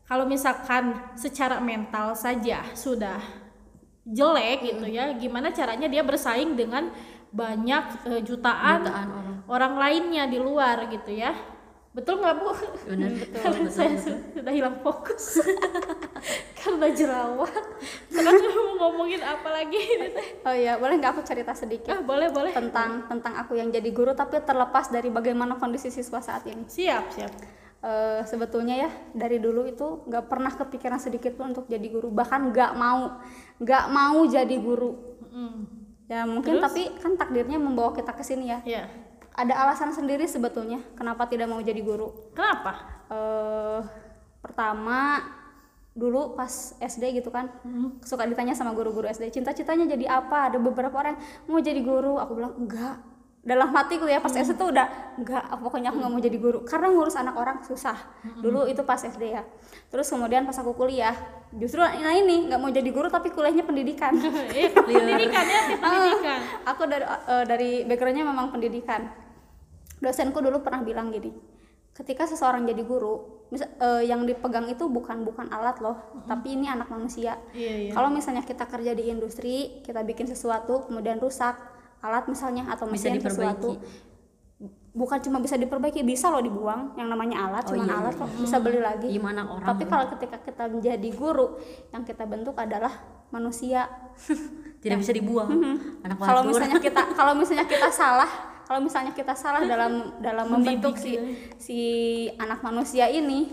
Kalau misalkan secara mental saja sudah jelek gitu ya gimana caranya dia bersaing dengan banyak eh, jutaan, Jutaan orang. orang lainnya di luar gitu ya betul nggak bu? Benar. Betul karena betul, saya betul. su- sudah hilang fokus. Karena jerawat. Sekarang mau ngomongin apa lagi? Ini teh oh iya boleh nggak aku cerita sedikit ah boleh boleh. tentang tentang aku yang jadi guru tapi terlepas dari bagaimana kondisi siswa saat ini. Siap siap. Eh, sebetulnya ya dari dulu itu nggak pernah kepikiran sedikit pun untuk jadi guru. Bahkan nggak mau nggak mau jadi guru. Mm. ya mungkin tapi kan takdirnya membawa kita ke sini ya. Ya ada alasan sendiri sebetulnya kenapa tidak mau jadi guru. Kenapa? Eh pertama dulu pas SD gitu kan suka ditanya sama guru-guru SD cinta-citanya jadi apa? Ada beberapa orang mau jadi guru. Aku bilang enggak dalam hatiku ya pas SD tuh udah enggak pokoknya aku nggak mau jadi guru. Karena ngurus anak orang susah. Dulu itu pas SD ya. Terus kemudian pas aku kuliah justru nah ini nggak mau jadi guru tapi kuliahnya pendidikan. Eh, pendidikan ya di pendidikan? aku dari eh, dari backgroundnya memang pendidikan. Dosenku dulu pernah bilang gini ketika seseorang jadi guru mis- eh, yang dipegang itu bukan bukan alat loh tapi ini anak manusia. Iya iya. Kalau misalnya kita kerja di industri kita bikin sesuatu kemudian rusak alat misalnya atau Bisa mesin diperbaiki. sesuatu. Bukan cuma bisa diperbaiki bisa loh dibuang. Yang namanya alat Oh, cuma iya, alat iya. kok bisa beli lagi. Gimana orang tapi kalau ketika kita menjadi guru yang kita bentuk adalah manusia. Tidak bisa dibuang. Anak Hmm. kalau misalnya kita kalau misalnya kita salah kalau misalnya kita salah dalam dalam membentuk si si anak manusia ini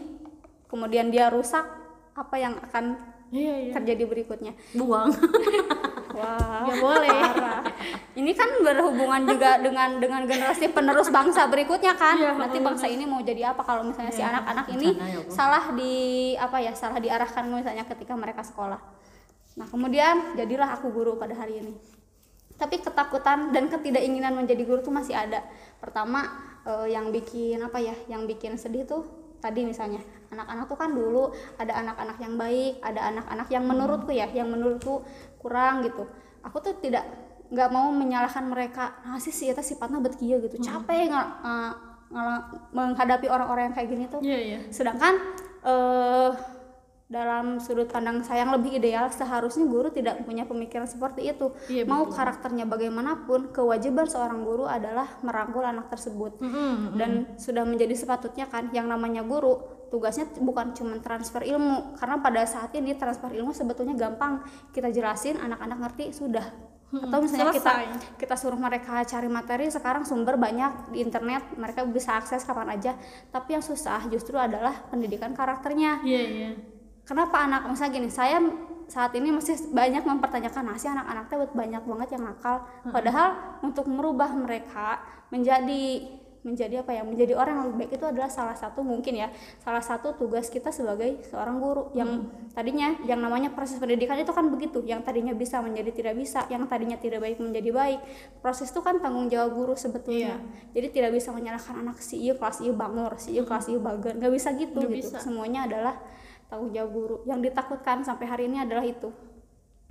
kemudian dia rusak apa yang akan iya iya. terjadi berikutnya. Buang. Wah. Nggak boleh. Parah. ini kan berhubungan juga dengan dengan generasi penerus bangsa berikutnya kan? Iya, nanti bangsa ini mau jadi apa kalau misalnya si anak-anak ini ya, salah di apa ya salah diarahkan misalnya ketika mereka sekolah. Nah kemudian jadilah aku guru pada hari ini. Tapi ketakutan dan ketidakinginan menjadi guru tuh masih ada. Pertama eh, yang bikin apa ya yang bikin sedih tuh tadi misalnya anak-anak tuh kan dulu ada anak-anak yang baik ada anak-anak yang menurutku ya yang menurutku kurang gitu. Aku tuh tidak nggak mau menyalahkan mereka. Nah sih sih itu sifatnya bet kieu gitu. Capek nggak ngala- menghadapi orang-orang yang kayak gini tuh. Iya iya. Sedangkan eh dalam sudut pandang saya yang lebih ideal seharusnya guru tidak punya pemikiran seperti itu. Iya, mau karakternya bagaimanapun kewajiban seorang guru adalah merangkul anak tersebut. Mm-mm. dan sudah menjadi sepatutnya kan yang namanya guru tugasnya bukan cuma transfer ilmu karena pada saat ini transfer ilmu sebetulnya gampang. Kita jelasin anak-anak ngerti sudah. Atau misalnya kita selesai. kita suruh mereka cari materi sekarang sumber banyak di internet mereka bisa akses kapan aja. Tapi yang susah justru adalah pendidikan karakternya. Iya iya. Kenapa anak misalnya gini saya saat ini masih banyak mempertanyakan nasi anak-anak teh banyak banget yang nakal. Padahal untuk merubah mereka menjadi menjadi apa ya menjadi orang yang lebih baik itu adalah salah satu mungkin ya salah satu tugas kita sebagai seorang guru yang tadinya yang namanya proses pendidikan itu kan begitu yang tadinya bisa menjadi tidak bisa yang tadinya tidak baik menjadi baik. Proses itu kan tanggung jawab guru sebetulnya. Jadi tidak bisa menyalahkan anak si iya kelas iya bangor si iya kelas iya bagan nggak bisa gitu gitu. bisa. semuanya adalah tanggung jawab guru. Yang ditakutkan sampai hari ini adalah itu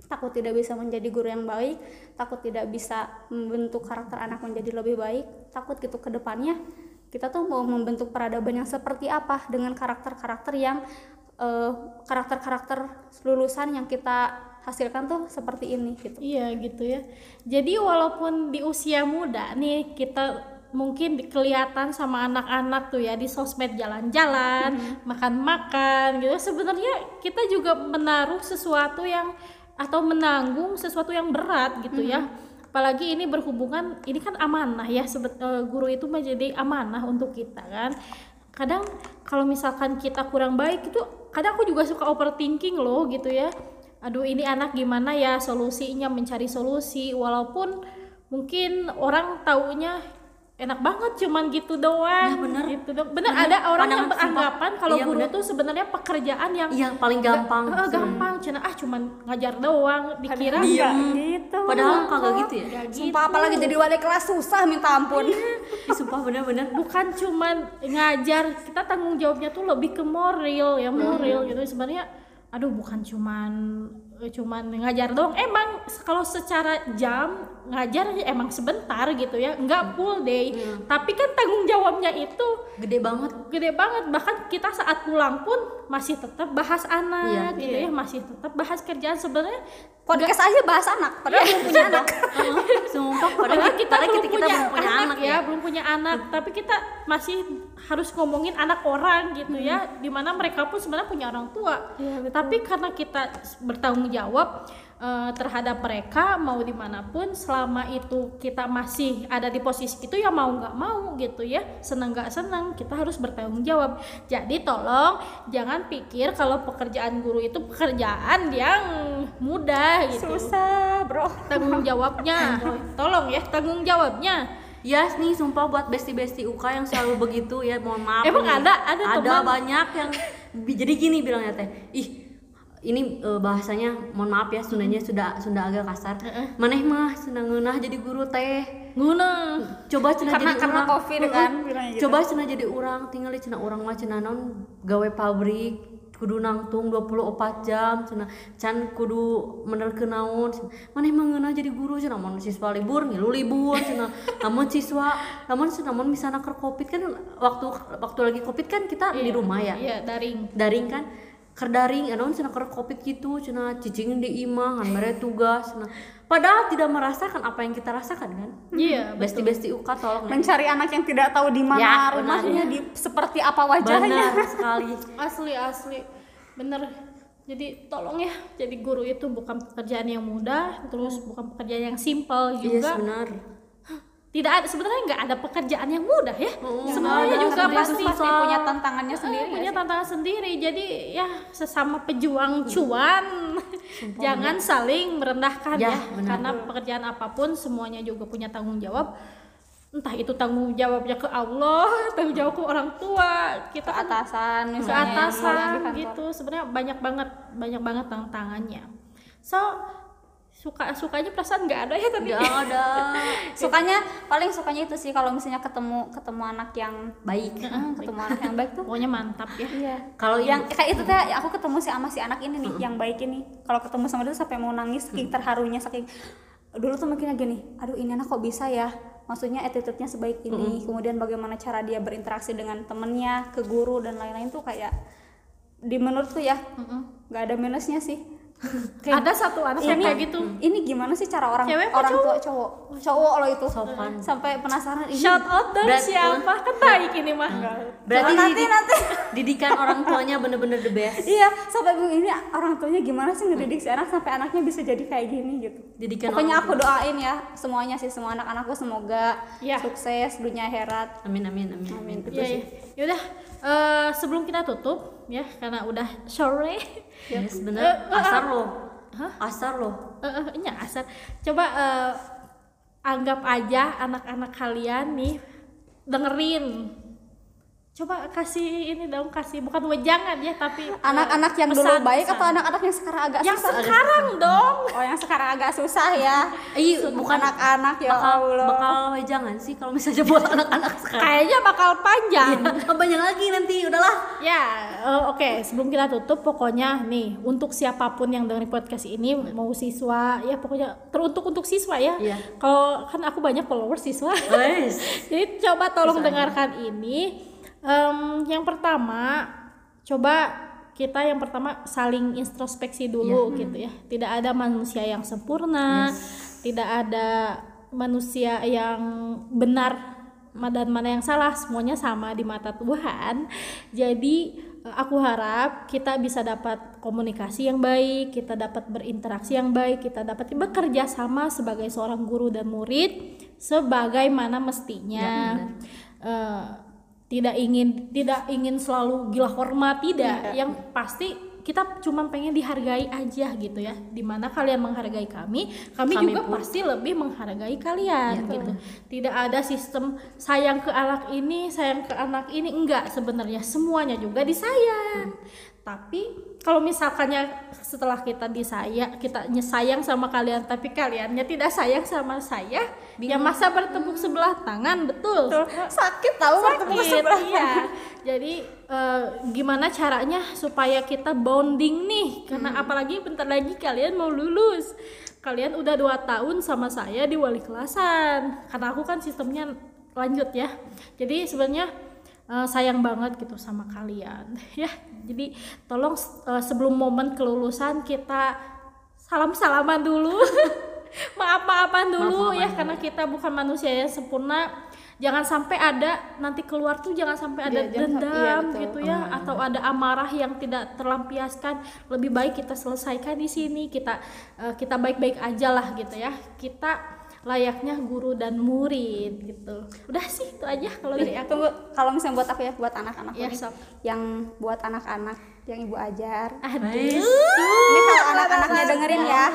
takut tidak bisa menjadi guru yang baik takut tidak bisa membentuk karakter anak menjadi lebih baik takut gitu ke depannya kita tuh mau membentuk peradaban yang seperti apa dengan karakter-karakter yang eh, karakter-karakter lulusan yang kita hasilkan tuh seperti ini gitu Iya gitu ya. Jadi walaupun di usia muda nih kita mungkin kelihatan sama anak-anak tuh ya di sosmed jalan-jalan, makan-makan gitu. Sebenarnya kita juga menaruh sesuatu yang atau menanggung sesuatu yang berat gitu ya. Apalagi ini berhubungan ini kan amanah ya sebet, eh, guru itu menjadi amanah untuk kita kan. Kadang kalau misalkan kita kurang baik itu kadang aku juga suka overthinking loh gitu ya aduh ini anak gimana ya solusinya mencari solusi walaupun mungkin orang taunya enak banget cuman gitu doang Nah, bener. gitu doang. bener ada orang yang beranggapan kalau Iya, guru bener. tuh sebenarnya pekerjaan yang Iya, paling gampang. Ga- gampang cina ah cuman ngajar doang dikira Padahal nggak gitu Padahal kagak gitu ya. Nggak gitu. sumpah apalagi jadi wali kelas susah minta ampun Ih, sumpah bener-bener. bukan cuman ngajar kita tanggung jawabnya tuh lebih ke moral ya moral gitu sebenarnya aduh bukan cuman cuman ngajar doang. Emang kalau secara jam ngajar ya emang sebentar gitu ya. Nggak full day. Tapi kan tanggung jawabnya itu Gede banget. gede banget. Bahkan kita saat pulang pun masih tetap bahas anak Iya. gitu ya. Masih tetap bahas kerjaan. Sebenarnya podcast aja bahas anak padahal belum punya anak. Sumpah padahal Padahal kita, belum, kita, kita punya belum punya anak, ya, ya. belum punya anak, tapi kita masih harus ngomongin anak orang gitu ya di mana mereka pun sebenarnya punya orang tua. Tapi karena kita bertanggung jawab eh, terhadap mereka mau di mana pun selama itu kita masih ada di posisi itu ya mau nggak mau gitu ya seneng nggak seneng kita harus bertanggung jawab. Jadi tolong jangan pikir kalau pekerjaan guru itu pekerjaan yang mudah gitu. Susah bro. Tanggung jawabnya. Tolong ya tanggung jawabnya Ya nih sumpah buat besti-besti UK yang selalu begitu ya mohon maaf Emang nih. ada? Ada ada teman? banyak yang jadi gini bilangnya teh ih ini eh, bahasanya mohon maaf ya Sundanya sudah sudah agak kasar maneh mah senang ngeunah jadi guru teh guna coba cenah karena jadi karena urang. covid kan gitu. coba cenah jadi orang tinggal di cenah orang mah cenah naon gawe pabrik kudu nangtung 24 jam cenah can kudu menerkeun naon cenah. maneh mah ngeunah jadi guru cenah mun siswa libur ngilu libur cenah namun siswa namun namun misalnya ke covid kan waktu waktu lagi covid kan kita di rumah ya? Iya daring. Daring kan ker daring anaon cenah keur covid gitu cenah cicing di imah ngan mere tugas cenah. Padahal tidak merasakan apa yang kita rasakan kan? Iya besti-besti uka tolong ya. mencari anak yang tidak tahu di mana Ya, rumahnya ya. di seperti apa wajahnya. Benar sekali. Asli asli. Bener. Jadi tolong ya. Jadi guru itu bukan pekerjaan yang mudah terus bukan pekerjaan yang simpel yes juga. benar tidak ada sebenarnya nggak ada pekerjaan yang mudah ya. Mm, semuanya juga pasti pasti punya tantangannya Eh, sendiri punya sih? tantangan sendiri. Jadi ya sesama pejuang cuan jangan saling merendahkan Ya, ya, karena pekerjaan apa pun semuanya juga punya tanggung jawab. Entah itu tanggung jawabnya ke Allah tanggung jawab ke orang tua kita ke kan atasan ke misalnya yang di atasan gitu. Sebenarnya banyak banget banyak banget tantangannya. So suka sukanya perasaan nggak ada ya tadi nggak ada. Sukanya paling sukanya itu sih kalau misalnya ketemu ketemu anak yang baik. Hmm, ketemu anak yang baik tuh pokoknya mantap ya. Iya. Kalau yang ibu kayak itu teh aku ketemu si sama si anak ini nih yang baik ini. Kalau ketemu sama dia tuh sampai mau nangis saking terharunya saking dulu tuh mikirnya gini aduh ini anak kok bisa ya? Maksudnya attitude-nya sebaik ini. Kemudian bagaimana cara dia berinteraksi dengan temennya ke guru dan lain-lain tuh kayak di menurutku ya nggak ada minusnya sih ada satu anak yang ini kayak gitu. ini gimana sih cara orang Cewek orang tua cowok? cowok? Lo itu. Sopan. sampai penasaran ini shout out dari Berat, siapa? Kan baik ini mah. Berarti Jangan nanti didik- nanti didikan orang tuanya bener-bener the best. Iya sampai bingung ini orang tuanya gimana sih ngedidik si anak sampai anaknya bisa jadi kayak gini? Gitu. Didikan pokoknya aku doain ya semuanya sih semua anak-anakku semoga Ya. sukses dunia akhirat. Amin amin amin amin. Gitu ya, ya. Yaudah, eh, sebelum kita tutup ya karena udah sore. yes bener Eh, eh, asar ah. lo Hah? asar lo Eh, eh, ini asal. Coba eh, anggap aja anak-anak kalian nih dengerin. Coba kasih ini dong, kasih bukan wejangan ya, tapi anak-anak yang dulu pesan- baik pesan. atau anak-anak yang sekarang agak yang susah sekarang dong. oh yang sekarang agak susah ya Iya, bukan anak-anak ya bakal Allah bakal jangan sih kalau misalnya buat anak-anak sekarang Kayaknya bakal panjang. Iya, banyak lagi nanti udahlah Ya, eh, oke. Sebelum kita tutup, pokoknya nih untuk siapa pun yang dengerin podcast ini, mau siswa, ya pokoknya teruntuk untuk siswa ya. Iya. Kalau kan aku banyak followers siswa, Wes. jadi coba tolong dengarkan ini. Em, yang pertama, coba kita yang pertama saling introspeksi dulu gitu ya. Tidak ada manusia yang sempurna, tidak ada manusia yang benar dan mana yang salah. Semuanya sama di mata Tuhan. Jadi eh, aku harap kita bisa dapat komunikasi yang baik kita dapat berinteraksi yang baik kita dapat bekerja sama sebagai seorang guru dan murid sebagaimana mestinya. Eh, tidak ingin tidak ingin selalu gila hormat tidak. Yang pasti kita cuma pengen dihargai aja gitu ya. Di mana kalian menghargai kami kami, Kami juga pun. pasti lebih menghargai kalian gitu. Tidak ada sistem sayang ke anak ini sayang ke anak ini. Enggak sebenarnya semuanya juga disayang tapi kalau misalkannya setelah kita disayang kita sayang sama kalian tapi kaliannya tidak sayang sama saya ya masa bertepuk sebelah tangan betul. Sakit tahu bertemu sakit sebelah iya jadi eh, gimana caranya supaya kita bonding nih? Karena apalagi bentar lagi kalian mau lulus. Kalian udah dua tahun sama saya di wali kelasan. Karena aku kan sistemnya lanjut ya. Jadi sebenarnya eh, sayang banget gitu sama kalian ya jadi tolong eh, sebelum momen kelulusan kita salam salaman dulu. Maaf maafan dulu Maaf-maafan ya karena kita bukan manusia yang sempurna. Jangan sampai ada nanti keluar tuh jangan sampai ada jangan- dendam iya, betul. gitu ya atau ada amarah yang tidak terlampiaskan. Lebih baik kita selesaikan di sini kita eh, kita baik-baik aja lah gitu ya. Kita layaknya guru dan murid gitu. Udah sih itu aja kalau dari aku. Tunggu, kalau misalnya buat aku ya, buat anak-anak Ya, yang buat anak-anak yang ibu ajar. aduh. Ini kalau anak-anaknya dengerin ya.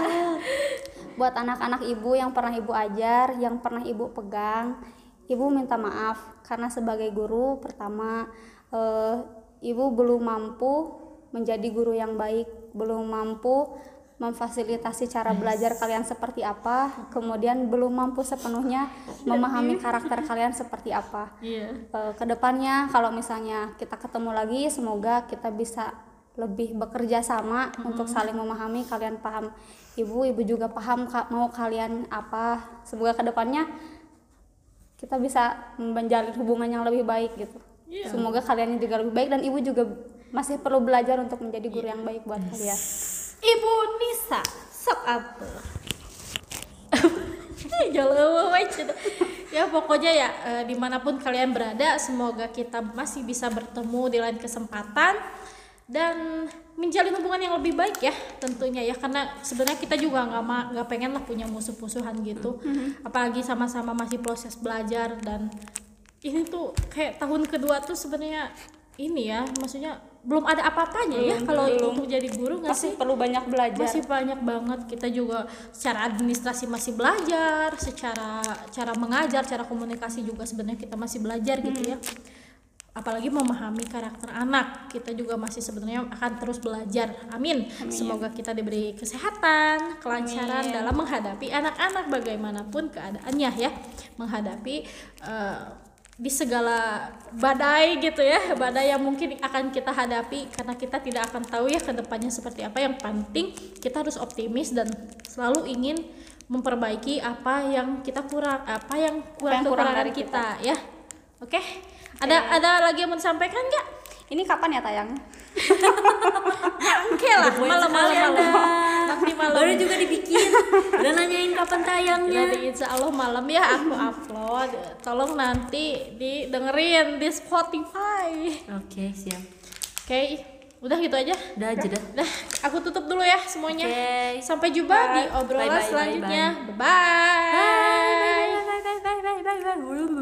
Buat anak-anak ibu yang pernah ibu ajar, yang pernah ibu pegang, ibu minta maaf. Karena sebagai guru pertama eh, ibu belum mampu menjadi guru yang baik, belum mampu memfasilitasi cara belajar kalian seperti apa, kemudian belum mampu sepenuhnya memahami karakter kalian seperti apa. iya. Eh, ke depannya kalau misalnya kita ketemu lagi semoga kita bisa lebih bekerja sama untuk saling memahami kalian paham. Ibu ibu juga paham ka- mau kalian apa. Semoga ke depannya kita bisa menjalin hubungan yang lebih baik gitu. Semoga kalian juga lebih baik dan ibu juga masih perlu belajar untuk menjadi guru yang baik buat kalian Ibu Nisa sok apa? Jalan aja ya pokoknya ya eh, di mana pun kalian berada semoga kita masih bisa bertemu di lain kesempatan dan menjalin hubungan yang lebih baik ya tentunya ya. Karena sebenarnya kita juga nggak nggak pengen lah punya musuh-musuhan gitu. Apalagi sama-sama masih proses belajar dan ini tuh kayak tahun kedua tuh sebenarnya ini ya maksudnya belum ada apa-apanya ya kalau untuk jadi guru nggak sih? perlu banyak belajar. Masih banyak banget. Kita juga secara administrasi masih belajar secara cara mengajar cara komunikasi juga sebenarnya kita masih belajar gitu ya. Apalagi memahami karakter anak kita juga masih sebenarnya akan terus belajar. Amin, semoga kita diberi kesehatan kelancaran dalam menghadapi anak-anak bagaimanapun keadaannya ya. Menghadapi eh, di segala badai gitu ya badai yang mungkin akan kita hadapi karena kita tidak akan tahu ya ke depannya seperti apa. Yang penting kita harus optimis dan selalu ingin memperbaiki apa yang kita kurang apa yang kurang yang kurang dari kita. ya. Oke? Ada ada lagi yang mau disampaikan nggak? Ini kapan ya tayangnya oke lah malam-malam nanti malam baru juga dibikin udah nanyain kapan tayangnya Nanti insya Allah malam ya aku upload tolong nanti didengerin di Spotify oke siap oke udah gitu aja udah aja dah Dah, aku tutup dulu ya semuanya. Oke. Sampai jumpa di obrolan Bye, bye, bye, selanjutnya. Bye.